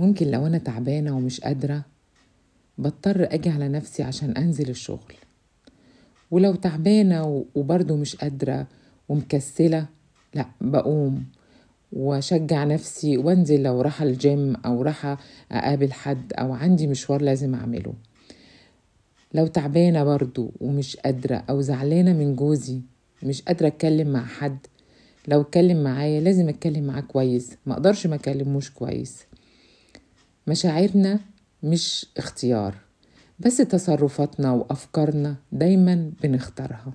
ممكن لو أنا تعبانة ومش قادرة بضطر أجي على نفسي عشان أنزل الشغل. ولو تعبانة وبرضه مش قادرة ومكسلة لأ بقوم وأشجع نفسي وأنزل لو راح الجيم أو راح أقابل حد أو عندي مشوار لازم أعمله. لو تعبانة برضو ومش قادرة أو زعلانة من جوزي مش قادرة أتكلم مع حد لو اتكلم معايا لازم أتكلم معاه كويس ما أقدرش ما أكلموش كويس. مشاعرنا مش اختيار بس تصرفاتنا وأفكارنا دايما بنختارها.